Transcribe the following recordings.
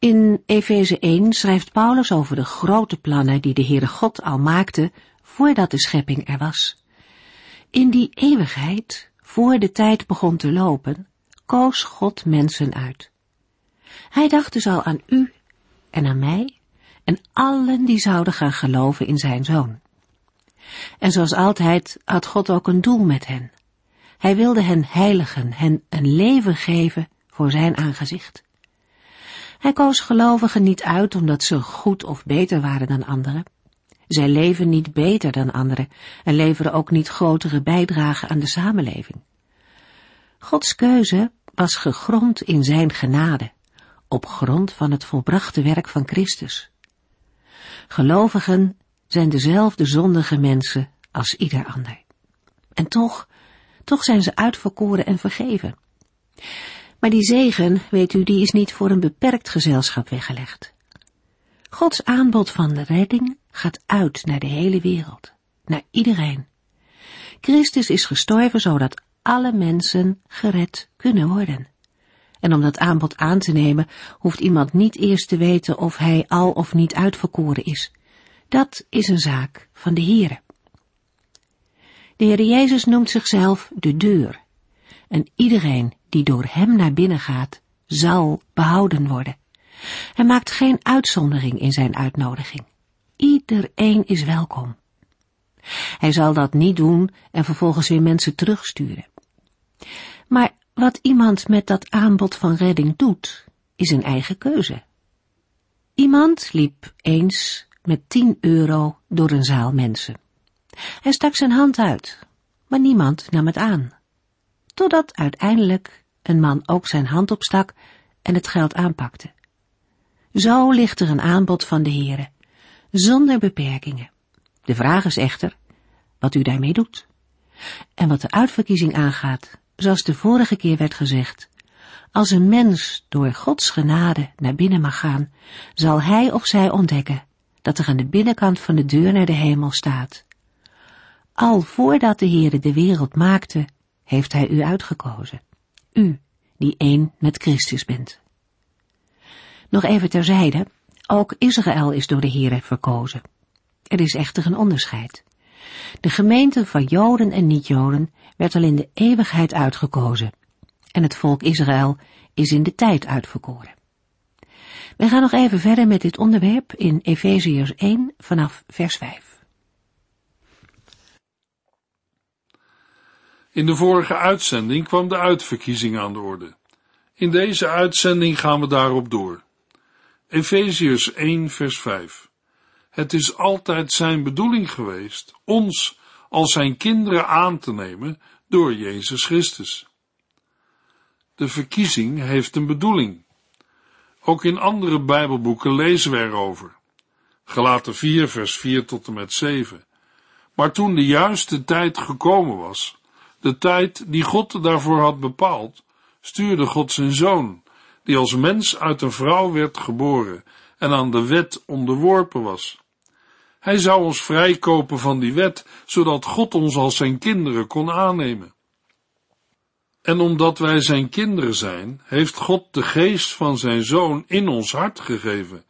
In Efeze 1 schrijft Paulus over de grote plannen die de Heere God al maakte voordat de schepping er was. In die eeuwigheid, voor de tijd begon te lopen, koos God mensen uit. Hij dacht dus al aan u en aan mij en allen die zouden gaan geloven in zijn zoon. En zoals altijd had God ook een doel met hen. Hij wilde hen heiligen, hen een leven geven voor zijn aangezicht. Hij koos gelovigen niet uit omdat ze goed of beter waren dan anderen. Zij leven niet beter dan anderen en leveren ook niet grotere bijdrage aan de samenleving. Gods keuze was gegrond in zijn genade, op grond van het volbrachte werk van Christus. Gelovigen zijn dezelfde zondige mensen als ieder ander. En toch, toch zijn ze uitverkoren en vergeven. Maar die zegen, weet u, die is niet voor een beperkt gezelschap weggelegd. Gods aanbod van redding gaat uit naar de hele wereld, naar iedereen. Christus is gestorven zodat alle mensen gered kunnen worden. En om dat aanbod aan te nemen, hoeft iemand niet eerst te weten of hij al of niet uitverkoren is. Dat is een zaak van de Heere. De Heer Jezus noemt zichzelf de deur. En iedereen die door hem naar binnen gaat, zal behouden worden. Hij maakt geen uitzondering in zijn uitnodiging. Iedereen is welkom. Hij zal dat niet doen en vervolgens weer mensen terugsturen. Maar wat iemand met dat aanbod van redding doet, is een eigen keuze. Iemand liep eens met tien euro door een zaal mensen. Hij stak zijn hand uit, maar niemand nam het aan. Totdat uiteindelijk een man ook zijn hand opstak en het geld aanpakte. Zo ligt er een aanbod van de Heere, zonder beperkingen. De vraag is echter wat u daarmee doet. En wat de uitverkiezing aangaat, zoals de vorige keer werd gezegd, als een mens door Gods genade naar binnen mag gaan, zal hij of zij ontdekken dat er aan de binnenkant van de deur naar de hemel staat. Al voordat de Heere de wereld maakte, heeft hij u uitgekozen. U, die één met Christus bent. Nog even terzijde, ook Israël is door de Heere verkozen. Er is echter een onderscheid. De gemeente van Joden en niet-Joden werd al in de eeuwigheid uitgekozen. En het volk Israël is in de tijd uitverkoren. We gaan nog even verder met dit onderwerp in Efeziërs 1 vanaf vers 5. In de vorige uitzending kwam de uitverkiezing aan de orde. In deze uitzending gaan we daarop door. Efeziërs 1 vers 5. Het is altijd zijn bedoeling geweest ons als zijn kinderen aan te nemen door Jezus Christus. De verkiezing heeft een bedoeling. Ook in andere Bijbelboeken lezen we erover. Gelaten 4 vers 4 tot en met 7. Maar toen de juiste tijd gekomen was, de tijd die God daarvoor had bepaald, stuurde God zijn zoon, die als mens uit een vrouw werd geboren en aan de wet onderworpen was. Hij zou ons vrijkopen van die wet, zodat God ons als zijn kinderen kon aannemen. En omdat wij zijn kinderen zijn, heeft God de geest van zijn zoon in ons hart gegeven,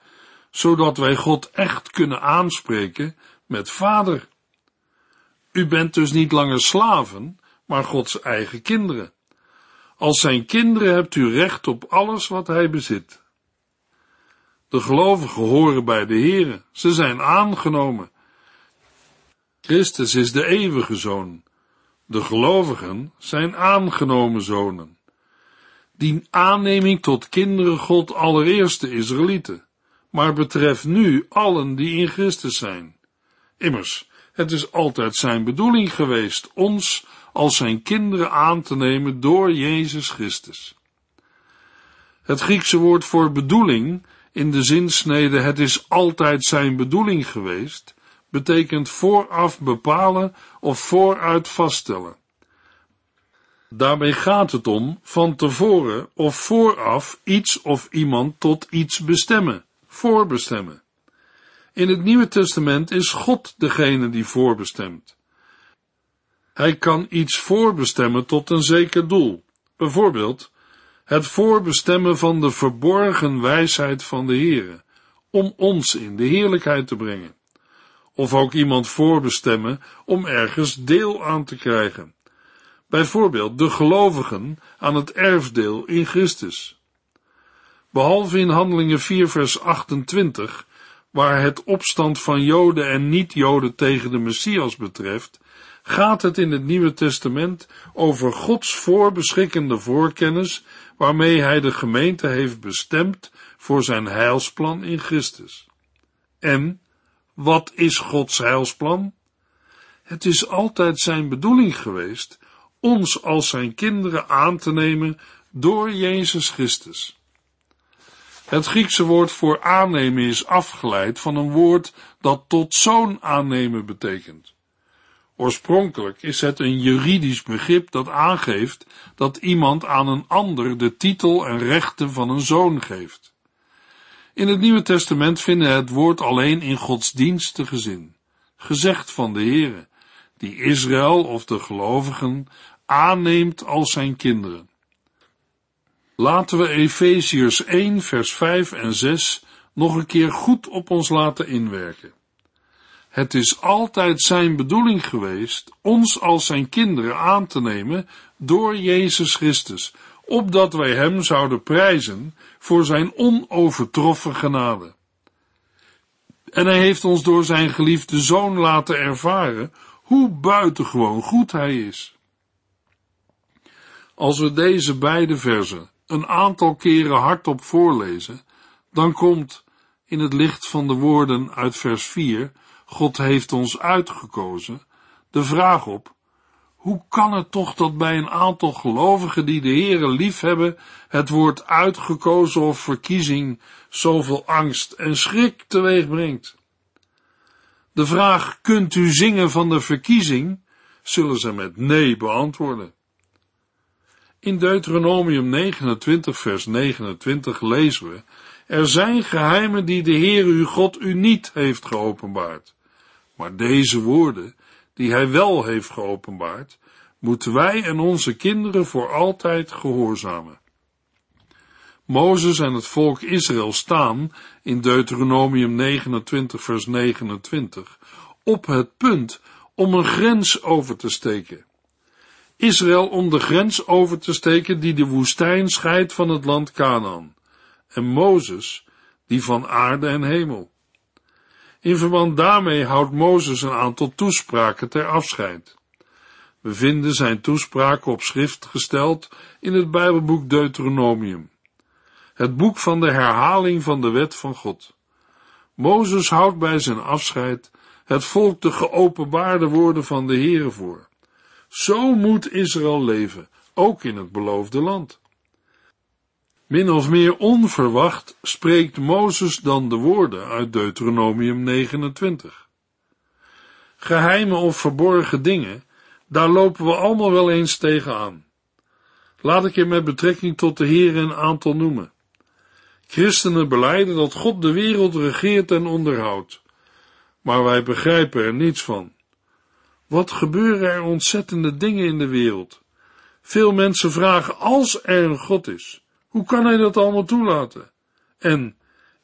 zodat wij God echt kunnen aanspreken met vader. U bent dus niet langer slaven, maar Gods eigen kinderen. Als zijn kinderen hebt u recht op alles wat hij bezit. De gelovigen horen bij de Here, ze zijn aangenomen. Christus is de eeuwige zoon. De gelovigen zijn aangenomen zonen. Die aanneming tot kinderen God allereerst de Israëlieten, maar betreft nu allen die in Christus zijn. Immers, het is altijd zijn bedoeling geweest ons als zijn kinderen aan te nemen door Jezus Christus. Het Griekse woord voor bedoeling in de zinsnede het is altijd zijn bedoeling geweest, betekent vooraf bepalen of vooruit vaststellen. Daarmee gaat het om van tevoren of vooraf iets of iemand tot iets bestemmen, voorbestemmen. In het Nieuwe Testament is God degene die voorbestemt. Hij kan iets voorbestemmen tot een zeker doel. Bijvoorbeeld het voorbestemmen van de verborgen wijsheid van de Heere, om ons in de heerlijkheid te brengen. Of ook iemand voorbestemmen om ergens deel aan te krijgen. Bijvoorbeeld de gelovigen aan het erfdeel in Christus. Behalve in Handelingen 4 vers 28, waar het opstand van Joden en niet-Joden tegen de Messias betreft, gaat het in het Nieuwe Testament over Gods voorbeschikkende voorkennis, waarmee Hij de gemeente heeft bestemd voor zijn heilsplan in Christus. En, wat is Gods heilsplan? Het is altijd zijn bedoeling geweest ons als zijn kinderen aan te nemen door Jezus Christus. Het Griekse woord voor aannemen is afgeleid van een woord dat tot zoon aannemen betekent. Oorspronkelijk is het een juridisch begrip dat aangeeft dat iemand aan een ander de titel en rechten van een zoon geeft. In het Nieuwe Testament vinden het woord alleen in godsdienstige zin, gezegd van de Heere, die Israël of de gelovigen aanneemt als zijn kinderen. Laten we Efeziërs 1 vers 5 en 6 nog een keer goed op ons laten inwerken. Het is altijd zijn bedoeling geweest ons als zijn kinderen aan te nemen door Jezus Christus, opdat wij hem zouden prijzen voor zijn onovertroffen genade. En hij heeft ons door zijn geliefde zoon laten ervaren hoe buitengewoon goed hij is. Als we deze beide versen een aantal keren hardop voorlezen, dan komt in het licht van de woorden uit vers 4, God heeft ons uitgekozen, de vraag op, hoe kan het toch dat bij een aantal gelovigen die de Heere lief hebben, het woord uitgekozen of verkiezing zoveel angst en schrik teweeg brengt? De vraag, kunt u zingen van de verkiezing, zullen ze met nee beantwoorden. In Deuteronomium 29 vers 29 lezen we, er zijn geheimen die de Heer uw God u niet heeft geopenbaard. Maar deze woorden, die hij wel heeft geopenbaard, moeten wij en onze kinderen voor altijd gehoorzamen. Mozes en het volk Israël staan in Deuteronomium 29 vers 29 op het punt om een grens over te steken. Israël om de grens over te steken die de woestijn scheidt van het land Canaan, en Mozes die van aarde en hemel. In verband daarmee houdt Mozes een aantal toespraken ter afscheid. We vinden zijn toespraken op schrift gesteld in het Bijbelboek Deuteronomium, het boek van de herhaling van de wet van God. Mozes houdt bij zijn afscheid het volk de geopenbaarde woorden van de Heere voor. Zo moet Israël leven, ook in het beloofde land. Min of meer onverwacht spreekt Mozes dan de woorden uit Deuteronomium 29. Geheime of verborgen dingen, daar lopen we allemaal wel eens tegenaan. Laat ik je met betrekking tot de Heer een aantal noemen. Christenen beleiden dat God de wereld regeert en onderhoudt, maar wij begrijpen er niets van. Wat gebeuren er ontzettende dingen in de wereld? Veel mensen vragen, als er een God is, hoe kan hij dat allemaal toelaten? En,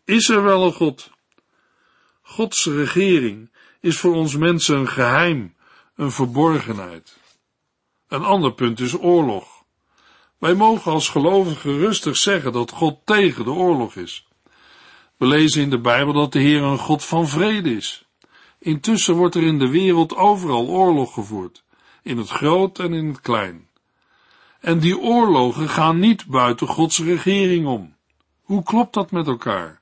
is er wel een God? Gods regering is voor ons mensen een geheim, een verborgenheid. Een ander punt is oorlog. Wij mogen als gelovigen rustig zeggen dat God tegen de oorlog is. We lezen in de Bijbel dat de Heer een God van vrede is. Intussen wordt er in de wereld overal oorlog gevoerd, in het groot en in het klein. En die oorlogen gaan niet buiten Gods regering om. Hoe klopt dat met elkaar?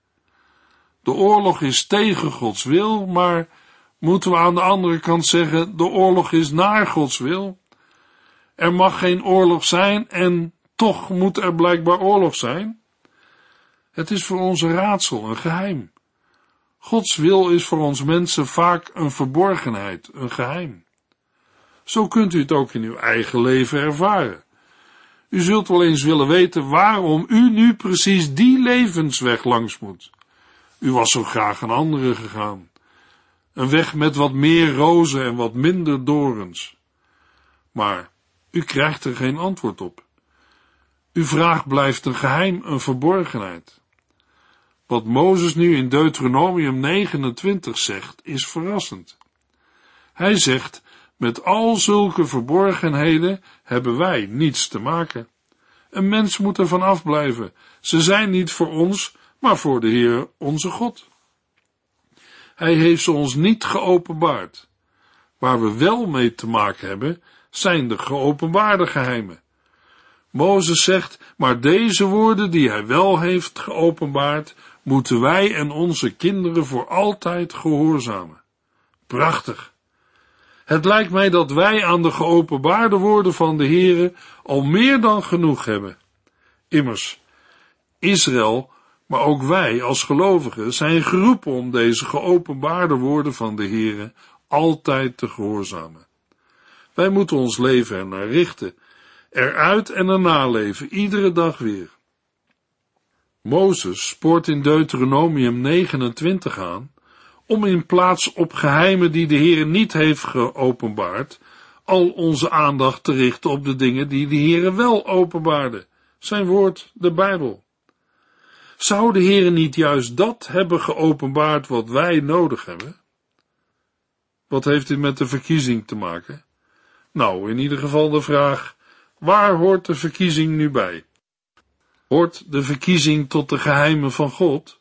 De oorlog is tegen Gods wil, maar moeten we aan de andere kant zeggen, de oorlog is naar Gods wil? Er mag geen oorlog zijn en toch moet er blijkbaar oorlog zijn? Het is voor ons een raadsel, een geheim. Gods wil is voor ons mensen vaak een verborgenheid, een geheim. Zo kunt u het ook in uw eigen leven ervaren. U zult wel eens willen weten waarom u nu precies die levensweg langs moet. U was zo graag een andere gegaan. Een weg met wat meer rozen en wat minder dorens. Maar u krijgt er geen antwoord op. Uw vraag blijft een geheim, een verborgenheid. Wat Mozes nu in Deuteronomium 29 zegt, is verrassend. Hij zegt, met al zulke verborgenheden hebben wij niets te maken. Een mens moet er van afblijven. Ze zijn niet voor ons, maar voor de Heer onze God. Hij heeft ze ons niet geopenbaard. Waar we wel mee te maken hebben, zijn de geopenbaarde geheimen. Mozes zegt, maar deze woorden die hij wel heeft geopenbaard, moeten wij en onze kinderen voor altijd gehoorzamen. Prachtig. Het lijkt mij dat wij aan de geopenbaarde woorden van de Heere al meer dan genoeg hebben. Immers, Israël, maar ook wij als gelovigen zijn geroepen om deze geopenbaarde woorden van de Heere altijd te gehoorzamen. Wij moeten ons leven ernaar richten, eruit en erna leven, iedere dag weer. Mozes spoort in Deuteronomium 29 aan om in plaats op geheimen die de Heer niet heeft geopenbaard, al onze aandacht te richten op de dingen die de Heer wel openbaarde, zijn woord, de Bijbel. Zou de Heer niet juist dat hebben geopenbaard wat wij nodig hebben? Wat heeft dit met de verkiezing te maken? Nou, in ieder geval de vraag, waar hoort de verkiezing nu bij? Hoort de verkiezing tot de geheimen van God?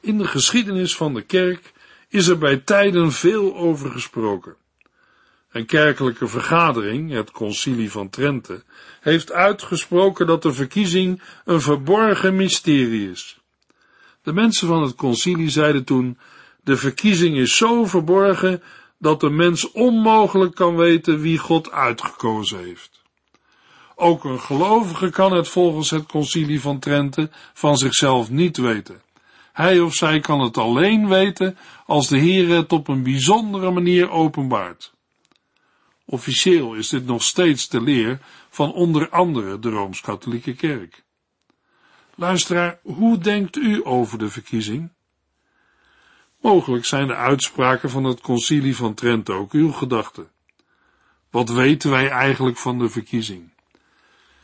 In de geschiedenis van de kerk is er bij tijden veel over gesproken. Een kerkelijke vergadering, het Concilie van Trente, heeft uitgesproken dat de verkiezing een verborgen mysterie is. De mensen van het concilie zeiden toen: de verkiezing is zo verborgen dat de mens onmogelijk kan weten wie God uitgekozen heeft. Ook een gelovige kan het volgens het concilie van Trente van zichzelf niet weten. Hij of zij kan het alleen weten als de Heer het op een bijzondere manier openbaart. Officieel is dit nog steeds de leer van onder andere de Rooms-Katholieke Kerk. Luisteraar, hoe denkt u over de verkiezing? Mogelijk zijn de uitspraken van het concilie van Trent ook uw gedachten. Wat weten wij eigenlijk van de verkiezing?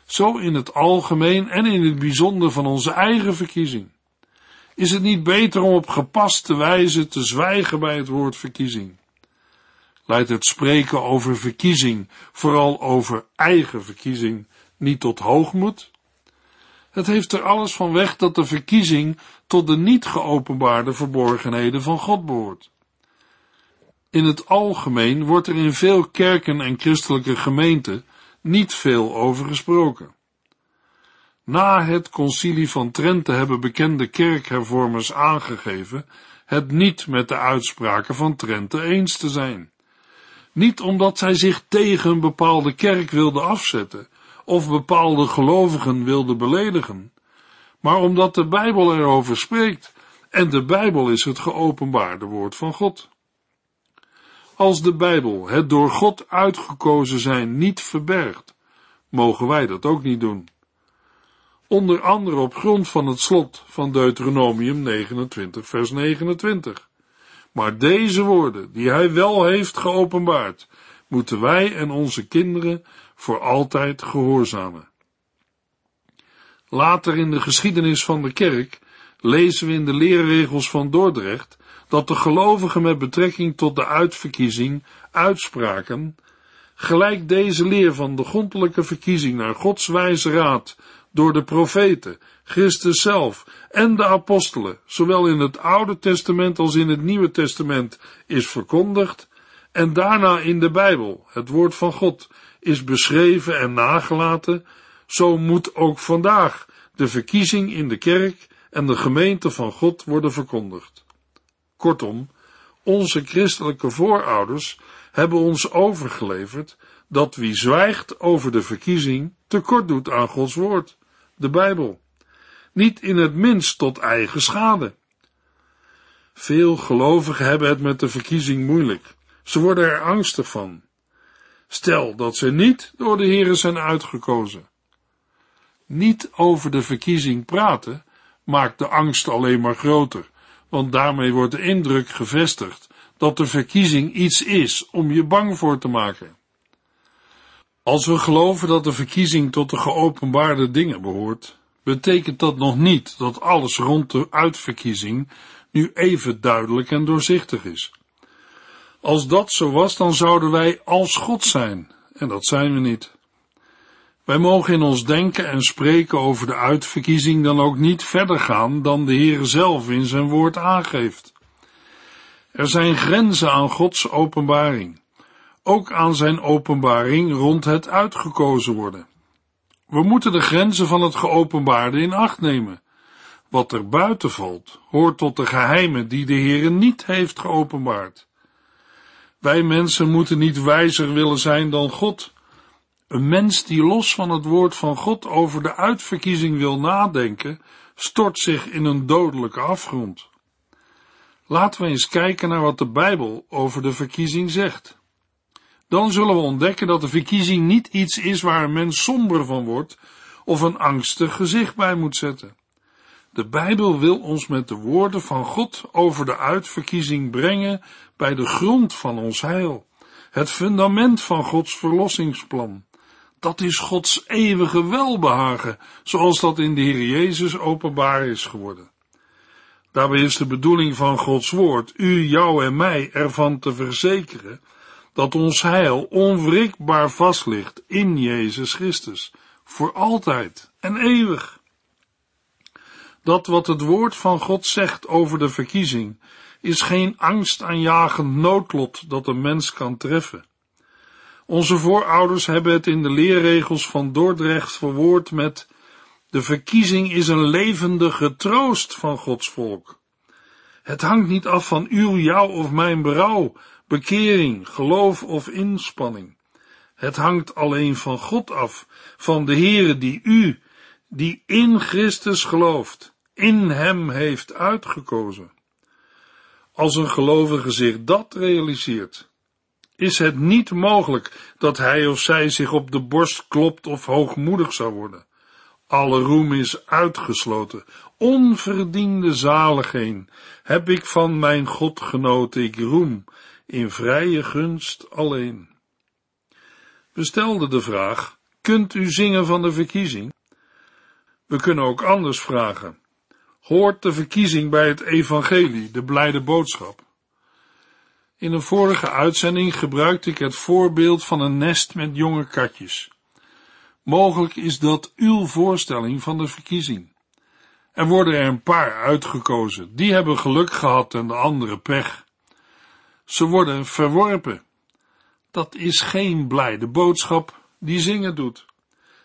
Zo in het algemeen en in het bijzonder van onze eigen verkiezing. Is het niet beter om op gepaste wijze te zwijgen bij het woord verkiezing? Leidt het spreken over verkiezing, vooral over eigen verkiezing, niet tot hoogmoed? Het heeft er alles van weg dat de verkiezing tot de niet geopenbaarde verborgenheden van God behoort. In het algemeen wordt er in veel kerken en christelijke gemeenten niet veel over gesproken. Na het concilie van Trente hebben bekende kerkhervormers aangegeven het niet met de uitspraken van Trente eens te zijn. Niet omdat zij zich tegen een bepaalde kerk wilden afzetten of bepaalde gelovigen wilden beledigen, maar omdat de Bijbel erover spreekt en de Bijbel is het geopenbaarde woord van God. Als de Bijbel het door God uitgekozen zijn niet verbergt, mogen wij dat ook niet doen onder andere op grond van het slot van Deuteronomium 29, vers 29. Maar deze woorden, die hij wel heeft geopenbaard, moeten wij en onze kinderen voor altijd gehoorzamen. Later in de geschiedenis van de kerk lezen we in de leerregels van Dordrecht dat de gelovigen met betrekking tot de uitverkiezing uitspraken, gelijk deze leer van de grondelijke verkiezing naar Gods wijze raad door de profeten, Christus zelf en de apostelen, zowel in het Oude Testament als in het Nieuwe Testament, is verkondigd, en daarna in de Bijbel, het woord van God, is beschreven en nagelaten, zo moet ook vandaag de verkiezing in de kerk en de gemeente van God worden verkondigd. Kortom, onze christelijke voorouders hebben ons overgeleverd dat wie zwijgt over de verkiezing tekort doet aan Gods woord de Bijbel. niet in het minst tot eigen schade. Veel gelovigen hebben het met de verkiezing moeilijk. Ze worden er angstig van. Stel dat ze niet door de Here zijn uitgekozen. Niet over de verkiezing praten maakt de angst alleen maar groter, want daarmee wordt de indruk gevestigd dat de verkiezing iets is om je bang voor te maken. Als we geloven dat de verkiezing tot de geopenbaarde dingen behoort, betekent dat nog niet dat alles rond de uitverkiezing nu even duidelijk en doorzichtig is. Als dat zo was, dan zouden wij als God zijn, en dat zijn we niet. Wij mogen in ons denken en spreken over de uitverkiezing dan ook niet verder gaan dan de Heer zelf in zijn woord aangeeft. Er zijn grenzen aan Gods openbaring, ook aan zijn openbaring rond het uitgekozen worden. We moeten de grenzen van het geopenbaarde in acht nemen. Wat er buiten valt, hoort tot de geheimen die de Heer niet heeft geopenbaard. Wij mensen moeten niet wijzer willen zijn dan God. Een mens die los van het woord van God over de uitverkiezing wil nadenken, stort zich in een dodelijke afgrond. Laten we eens kijken naar wat de Bijbel over de verkiezing zegt. Dan zullen we ontdekken dat de verkiezing niet iets is waar een mens somber van wordt of een angstig gezicht bij moet zetten. De Bijbel wil ons met de woorden van God over de uitverkiezing brengen bij de grond van ons heil, het fundament van Gods verlossingsplan. Dat is Gods eeuwige welbehagen, zoals dat in de Heer Jezus openbaar is geworden. Daarbij is de bedoeling van Gods woord u, jou en mij ervan te verzekeren dat ons heil onwrikbaar vast ligt in Jezus Christus, voor altijd en eeuwig. Dat wat het woord van God zegt over de verkiezing, is geen angstaanjagend noodlot dat een mens kan treffen. Onze voorouders hebben het in de leerregels van Dordrecht verwoord met de verkiezing is een levendige troost van Gods volk. Het hangt niet af van uw, jou of mijn berouw, bekering, geloof of inspanning. Het hangt alleen van God af, van de Heere die u, die in Christus gelooft, in hem heeft uitgekozen. Als een gelovige zich dat realiseert, is het niet mogelijk dat hij of zij zich op de borst klopt of hoogmoedig zou worden. Alle roem is uitgesloten. Onverdiende zaligheid heb ik van mijn God genoten. Ik roem in vrije gunst alleen. We stelden de vraag, kunt u zingen van de verkiezing? We kunnen ook anders vragen. Hoort de verkiezing bij het evangelie, de blijde boodschap? In een vorige uitzending gebruikte ik het voorbeeld van een nest met jonge katjes. Mogelijk is dat uw voorstelling van de verkiezing. Er worden er een paar uitgekozen, die hebben geluk gehad en de andere pech. Ze worden verworpen. Dat is geen blijde boodschap die zingen doet.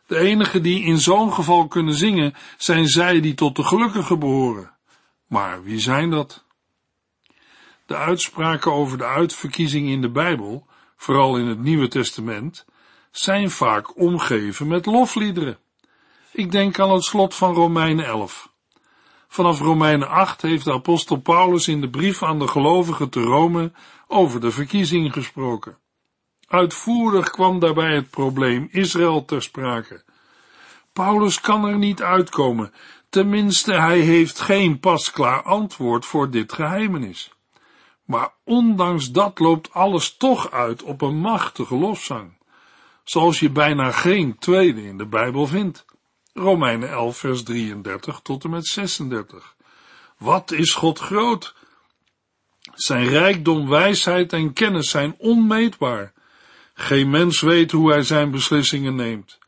De enigen die in zo'n geval kunnen zingen, zijn zij die tot de gelukkigen behoren. Maar wie zijn dat? De uitspraken over de uitverkiezing in de Bijbel, vooral in het Nieuwe Testament, zijn vaak omgeven met lofliederen. Ik denk aan het slot van Romeinen 11. Vanaf Romeinen 8 heeft de apostel Paulus in de brief aan de gelovigen te Rome over de verkiezing gesproken. Uitvoerig kwam daarbij het probleem Israël ter sprake. Paulus kan er niet uitkomen, tenminste hij heeft geen pasklaar antwoord voor dit geheimenis. Maar ondanks dat loopt alles toch uit op een machtige lofzang, zoals je bijna geen tweede in de Bijbel vindt. Romeinen 11 vers 33 tot en met 36. Wat is God groot? Zijn rijkdom, wijsheid en kennis zijn onmeetbaar. Geen mens weet hoe hij zijn beslissingen neemt.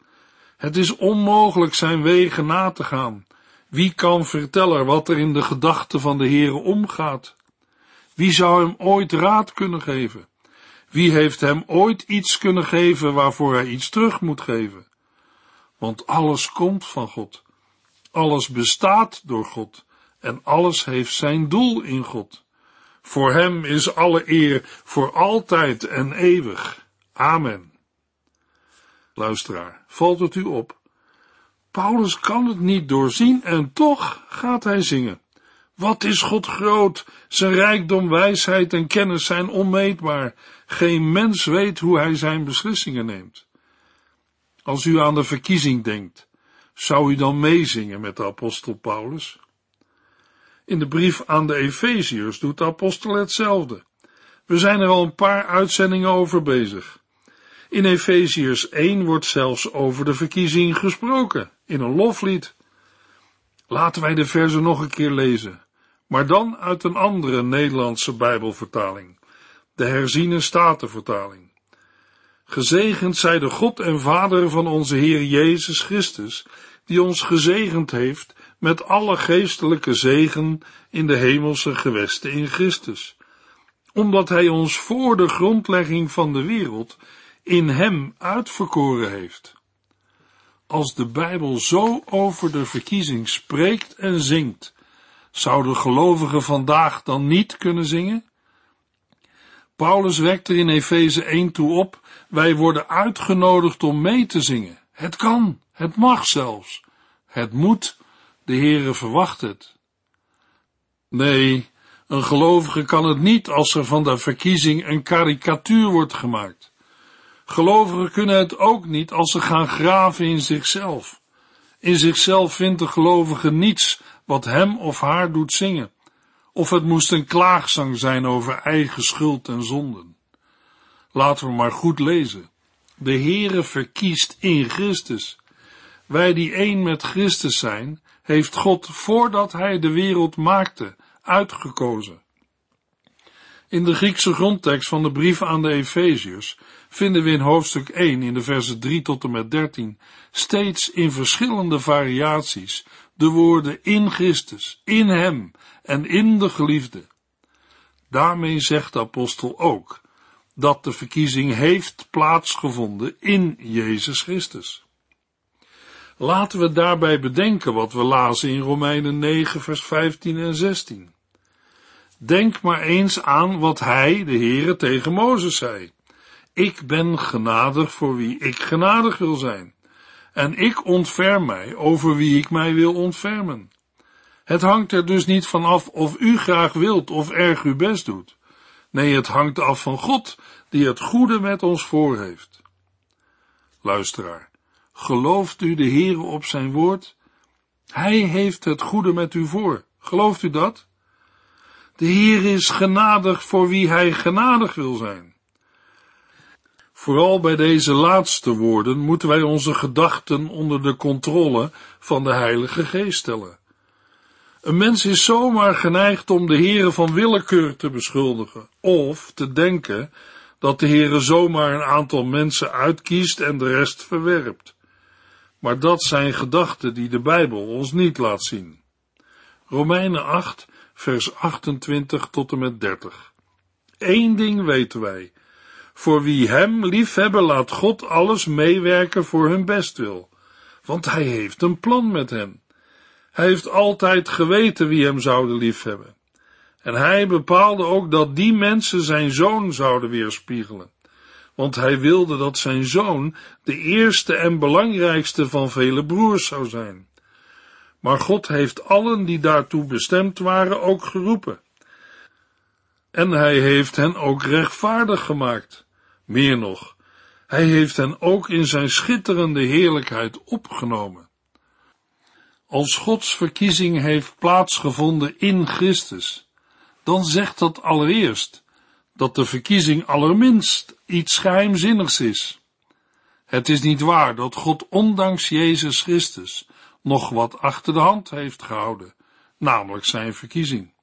Het is onmogelijk zijn wegen na te gaan. Wie kan vertellen wat er in de gedachten van de Heere omgaat? Wie zou hem ooit raad kunnen geven? Wie heeft hem ooit iets kunnen geven waarvoor hij iets terug moet geven? Want alles komt van God. Alles bestaat door God en alles heeft zijn doel in God. Voor hem is alle eer voor altijd en eeuwig. Amen. Luisteraar, valt het u op Paulus kan het niet doorzien en toch gaat hij zingen. Wat is God groot? Zijn rijkdom, wijsheid en kennis zijn onmeetbaar. Geen mens weet hoe hij zijn beslissingen neemt. Als u aan de verkiezing denkt, zou u dan meezingen met de apostel Paulus? In de brief aan de Efeziërs doet de apostel hetzelfde. We zijn er al een paar uitzendingen over bezig. In Efeziërs 1 wordt zelfs over de verkiezing gesproken, in een loflied. Laten wij de verzen nog een keer lezen, maar dan uit een andere Nederlandse Bijbelvertaling, de herziene Statenvertaling. Gezegend zij de God en Vader van onze Heer Jezus Christus, die ons gezegend heeft met alle geestelijke zegen in de hemelse gewesten in Christus, omdat Hij ons voor de grondlegging van de wereld in Hem uitverkoren heeft. Als de Bijbel zo over de verkiezing spreekt en zingt, zouden gelovigen vandaag dan niet kunnen zingen? Paulus wekt er in Efeze 1 toe op, wij worden uitgenodigd om mee te zingen. Het kan, het mag zelfs, het moet, de Heere verwacht het. Nee, een gelovige kan het niet als er van de verkiezing een karikatuur wordt gemaakt. Gelovigen kunnen het ook niet als ze gaan graven in zichzelf. In zichzelf vindt de gelovige niets wat hem of haar doet zingen. Of het moest een klaagzang zijn over eigen schuld en zonden. Laten we maar goed lezen. De Heere verkiest in Christus. Wij die één met Christus zijn, heeft God voordat hij de wereld maakte, uitgekozen. In de Griekse grondtekst van de brief aan de Efeziërs vinden we in hoofdstuk 1 in de versen 3 tot en met 13 steeds in verschillende variaties de woorden in Christus, in Hem en in de geliefde. Daarmee zegt de apostel ook dat de verkiezing heeft plaatsgevonden in Jezus Christus. Laten we daarbij bedenken wat we lazen in Romeinen 9, vers 15 en 16. Denk maar eens aan wat hij, de Heere, tegen Mozes zei. Ik ben genadig voor wie ik genadig wil zijn. En ik ontferm mij over wie ik mij wil ontfermen. Het hangt er dus niet van af of u graag wilt of erg uw best doet. Nee, het hangt af van God, die het goede met ons voor heeft. Luisteraar, gelooft u de Heere op zijn woord? Hij heeft het goede met u voor. Gelooft u dat? De Heer is genadig voor wie hij genadig wil zijn. Vooral bij deze laatste woorden moeten wij onze gedachten onder de controle van de Heilige Geest stellen. Een mens is zomaar geneigd om de Heere van willekeur te beschuldigen, of te denken dat de Heere zomaar een aantal mensen uitkiest en de rest verwerpt. Maar dat zijn gedachten die de Bijbel ons niet laat zien. Romeinen 8 vers 28 tot en met 30. Eén ding weten wij. Voor wie hem liefhebben laat God alles meewerken voor hun bestwil. Want hij heeft een plan met hen. Hij heeft altijd geweten wie hem zouden liefhebben. En hij bepaalde ook dat die mensen zijn zoon zouden weerspiegelen. Want hij wilde dat zijn zoon de eerste en belangrijkste van vele broers zou zijn. Maar God heeft allen die daartoe bestemd waren ook geroepen. En hij heeft hen ook rechtvaardig gemaakt. Meer nog, hij heeft hen ook in zijn schitterende heerlijkheid opgenomen. Als Gods verkiezing heeft plaatsgevonden in Christus, dan zegt dat allereerst dat de verkiezing allerminst iets geheimzinnigs is. Het is niet waar dat God ondanks Jezus Christus nog wat achter de hand heeft gehouden, namelijk zijn verkiezing.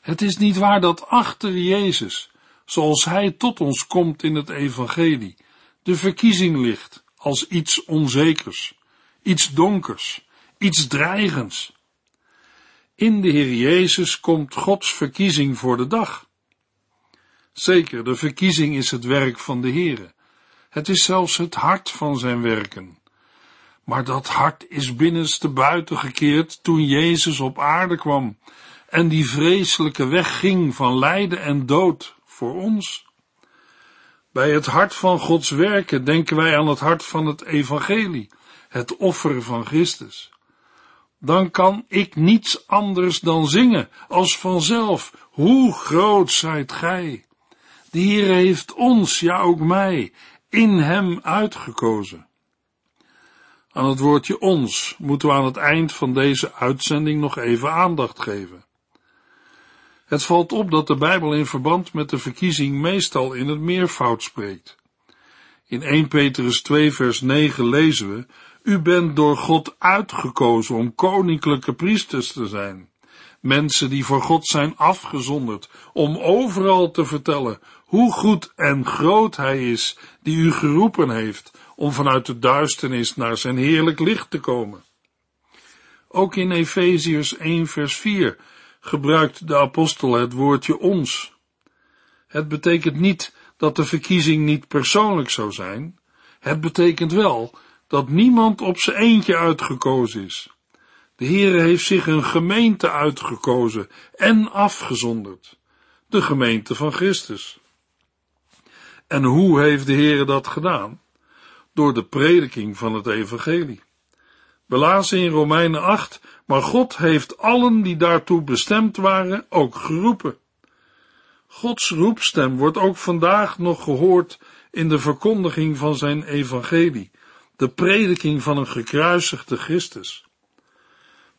Het is niet waar dat achter Jezus, zoals Hij tot ons komt in het Evangelie, de verkiezing ligt als iets onzekers, iets donkers, iets dreigends. In de Heer Jezus komt Gods verkiezing voor de dag. Zeker, de verkiezing is het werk van de Heere. Het is zelfs het hart van zijn werken. Maar dat hart is binnenste buiten gekeerd toen Jezus op aarde kwam en die vreselijke weg ging van lijden en dood voor ons. Bij het hart van Gods werken denken wij aan het hart van het evangelie het offer van Christus, dan kan ik niets anders dan zingen als vanzelf, hoe groot zijt gij. De Heer heeft ons, ja ook mij, in hem uitgekozen. Aan het woordje ons moeten we aan het eind van deze uitzending nog even aandacht geven. Het valt op dat de Bijbel in verband met de verkiezing meestal in het meervoud spreekt. In 1 Petrus 2 vers 9 lezen we, U bent door God uitgekozen om koninklijke priesters te zijn. Mensen die voor God zijn afgezonderd, om overal te vertellen hoe goed en groot Hij is, die u geroepen heeft om vanuit de duisternis naar zijn heerlijk licht te komen. Ook in Efeziërs 1 vers 4 gebruikt de apostel het woordje ons. Het betekent niet dat de verkiezing niet persoonlijk zou zijn. Het betekent wel dat niemand op zijn eentje uitgekozen is. De Heere heeft zich een gemeente uitgekozen en afgezonderd. De gemeente van Christus. En hoe heeft de Heere dat gedaan? Door de prediking van het evangelie. We lazen in Romeinen 8, maar God heeft allen die daartoe bestemd waren ook geroepen. Gods roepstem wordt ook vandaag nog gehoord in de verkondiging van zijn evangelie, de prediking van een gekruisigde Christus.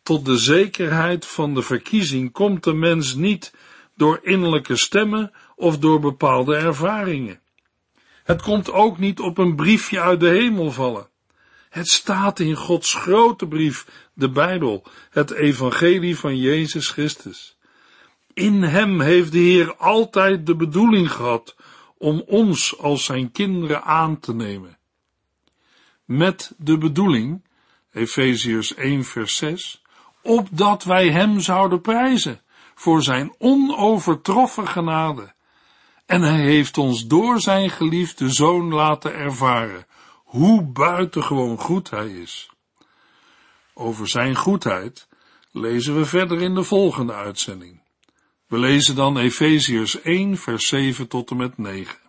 Tot de zekerheid van de verkiezing komt de mens niet door innerlijke stemmen of door bepaalde ervaringen. Het komt ook niet op een briefje uit de hemel vallen. Het staat in Gods grote brief, de Bijbel, het evangelie van Jezus Christus. In hem heeft de Heer altijd de bedoeling gehad om ons als zijn kinderen aan te nemen. Met de bedoeling, Efeziërs 1 vers 6, opdat wij hem zouden prijzen voor zijn onovertroffen genade. En hij heeft ons door zijn geliefde zoon laten ervaren hoe buitengewoon goed hij is. Over zijn goedheid lezen we verder in de volgende uitzending. We lezen dan Efeziërs 1, vers 7 tot en met 9.